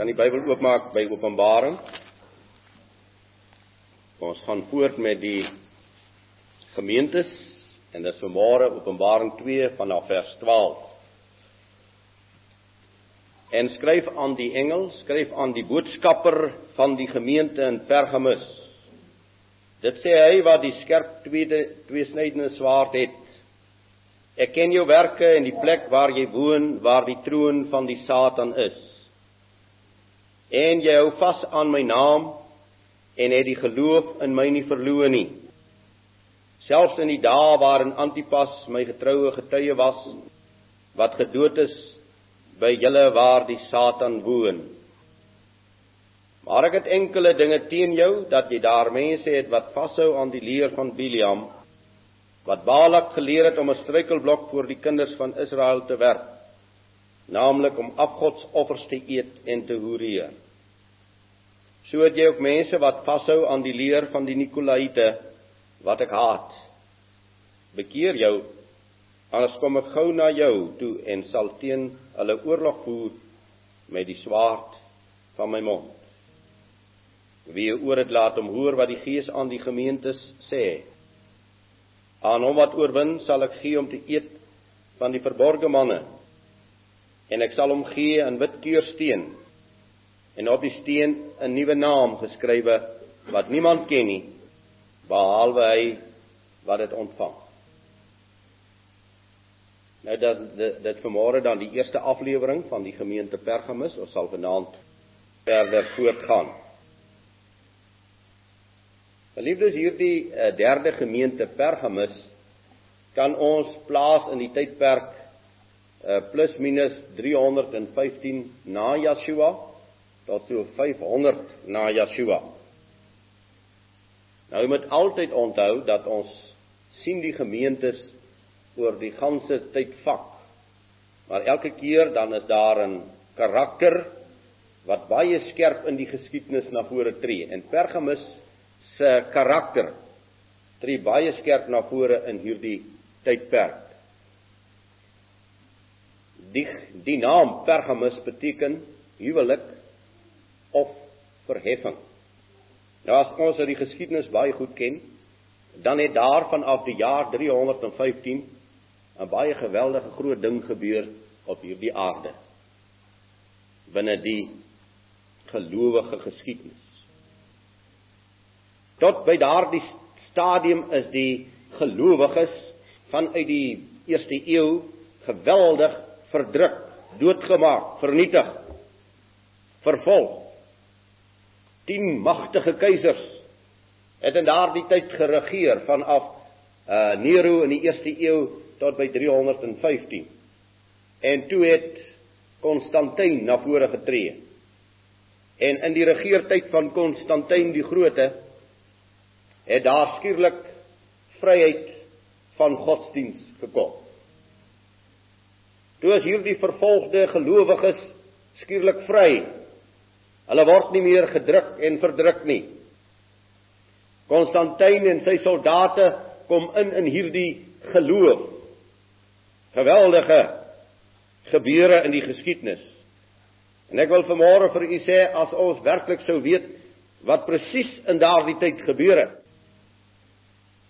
Kan die Bybel oopmaak by Openbaring? Ons gaan voort met die gemeentes en dis vanmôre Openbaring 2 vanaf vers 12. En skryf aan die engel, skryf aan die boodskapper van die gemeente in Pergamus. Dit sê hy wat die skerp tweede tweesnydende swaard het. Ek ken jou werke en die plek waar jy woon, waar die troon van die Satan is. En jy hou vas aan my naam en het die geloof in my nie verloor nie. Selfs in die dae waarin Antipas my getroue getuie was wat gedood is by julle waar die Satan woon. Maar ek het enkele dinge teen jou dat jy daar mense het wat vashou aan die leer van Biliam wat Balak geleer het om 'n struikelblok voor die kinders van Israel te werp, naamlik om afgodsoffers te eet en te hoereer. So het jy ook mense wat vashou aan die leer van die Nikolaïte wat ek haat. Bekeer jou Anders kom ek gou na jou toe en sal teen hulle oorlog voer met die swaard van my mond. Wie oor dit laat om hoor wat die Gees aan die gemeentes sê. Aan hom wat oorwin sal ek gee om te eet van die verborgde manne en ek sal hom gee 'n wit keursteen en op die steen 'n nuwe naam geskrywe wat niemand ken nie behalwe hy wat dit ontvang. Nou dat dit, dit vanmôre dan die eerste aflewering van die gemeente Pergamus, ons sal vanaand verder voortgaan. Geliefdes, hierdie uh, derde gemeente Pergamus kan ons plaas in die tydperk uh, plus minus 315 na Yeshua tot so 500 na Yeshua. Nou moet altyd onthou dat ons sien die gemeentes oor die ganse tydvak. Maar elke keer dan is daar 'n karakter wat baie skerp in die geskiedenis na vore tree. En Pergamus se karakter tree baie skerp na vore in hierdie tydperk. Die die naam Pergamus beteken huwelik of verheffing. Nou as ons uit die geskiedenis baie goed ken, dan het daar vanaf die jaar 315 'n baie geweldige groot ding gebeur op hierdie aarde binne die gelowige geskiedenis. Tot by daardie stadium is die gelowiges vanuit die eerste eeu geweldig verdruk, doodgemaak, vernietig, vervolg. 10 magtige keisers het in daardie tyd geregeer vanaf uh Nero in die eerste eeu tot by 315. En toe het Konstantin na vore getree. En in die regeertyd van Konstantin die Grote het daar skielik vryheid van godsdiens gekom. Toe is hierdie vervolgde gelowiges skielik vry. Hulle word nie meer gedruk en verdruk nie. Konstantin en sy soldate kom in in hierdie geloof geweldige gebeure in die geskiedenis. En ek wil vanmôre vir u sê as ons werklik sou weet wat presies in daardie tyd gebeur het,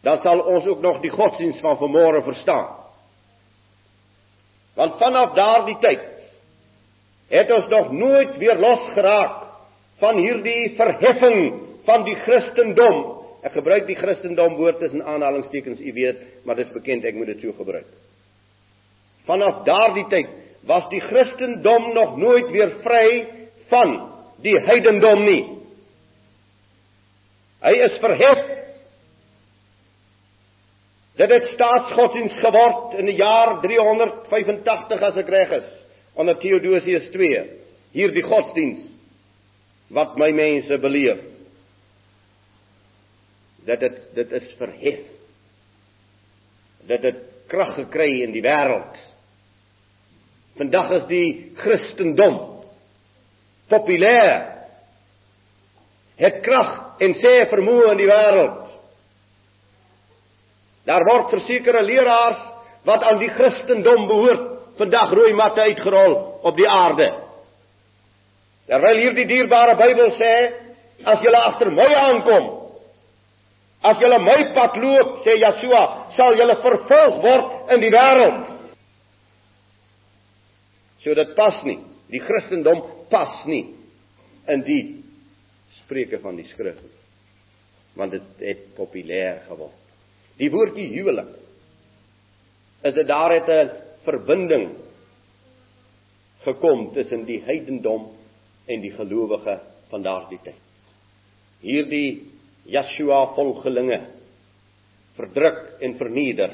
dan sal ons ook nog die godsdiens van vanmôre verstaan. Want vanaf daardie tyd het ons nog nooit weer losgeraak van hierdie verheffing van die Christendom. Ek gebruik die Christendom woord tussen aanhalingstekens, u weet, maar dit is bekend ek moet dit so gebruik. Vanaf daardie tyd was die Christendom nog nooit weer vry van die heidendom nie. Hy is verhef. Dit het staatsgodsdienst geword in die jaar 385 as ek reg is, onder Theodosius II. Hier die godsdienst wat my mense beleef. Dat dit dit is verhef. Dat dit krag gekry in die wêreld. Vandag is die Christendom populêr. Het krag en sê vermoë in die wêreld. Daar word versekerde leraars wat aan die Christendom behoort, vandag rooi matte uitgerol op die aarde. Terwyl hierdie dierbare Bybel sê, as julle agter my aankom, as julle my pad loop, sê Yeshua, sal julle vervolg word in die wêreld. So dit pas nie. Die Christendom pas nie in die spreuke van die skrif. Want dit het populêr geword. Die woordjie huwelik is dit daar het 'n verbinding gekom tussen die heidendom en die gelowige van daardie tyd. Hierdie Yeshua volgelinge verdruk en verneder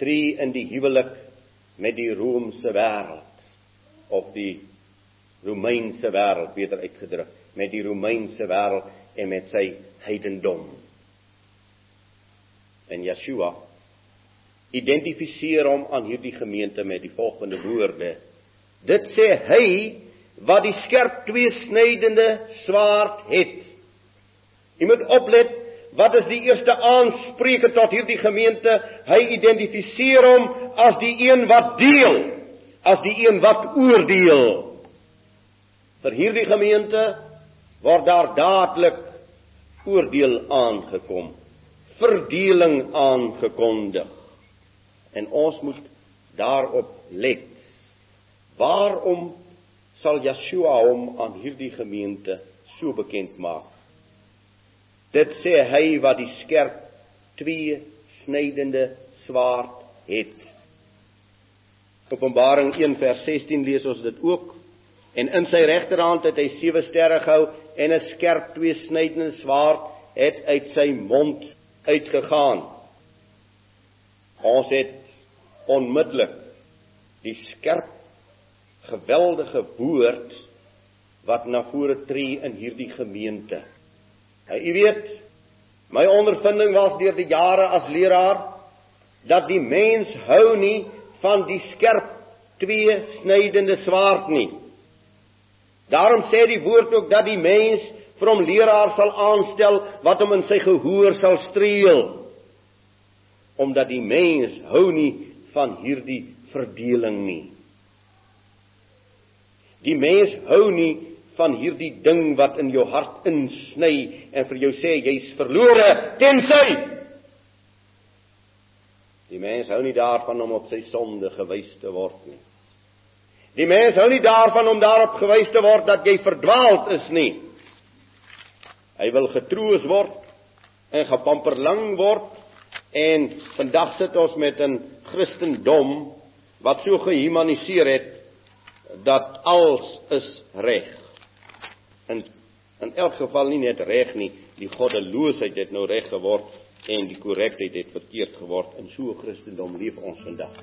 tree in die huwelik met die Romeinse wêreld of die Romeinse wêreld beter uitgedruk met die Romeinse wêreld en met sy heidendom. En Yeshua identifiseer hom aan hierdie gemeente met die volgende woorde: Dit sê hy wat die skerp tweesnydende swaard het. Jy moet oplet wat is die eerste aanspreker tot hierdie gemeente? Hy identifiseer hom as die een wat deel, as die een wat oordeel. Vir hierdie gemeente word daar dadelik oordeel aangekom, verdeling aangekondig en ons moet daarop let. Waarom sal Yeshua hom aan hierdie gemeente so bekend maak? Dit sê hy wat die skerp twee snydende swaard het. Openbaring 1 vers 16 lees ons dit ook. En in sy regterhand het hy sewe sterre gehou en 'n skerp twee snydende swaard het uit sy mond uitgegaan. Ons het onmiddellik die skerp geweldige woord wat na vore tree in hierdie gemeente. Nou, u weet, my ondervinding was deur die jare as leraar dat die mens hou nie van die skerp twee snydende swaard nie. Daarom sê die woord ook dat die mens vir hom leraar sal aanstel wat hom in sy gehoor sal streel. Omdat die mens hou nie van hierdie verdeling nie. Die mens hou nie van hierdie ding wat in jou hart insny en vir jou sê jy's verlore tensy Die mens hou nie daarvan om op sy sonde gewys te word nie. Die mens hou nie daarvan om daarop gewys te word dat jy verdwaald is nie. Hy wil getroos word en gepamperlang word en vandag sit ons met 'n Christendom wat so gehumaniseer het dat alles is reg. In in elk geval nie net reg nie, die goddeloosheid het nou reg geword en die korrektheid het verkeerd geword in so Christendom leef ons vandag.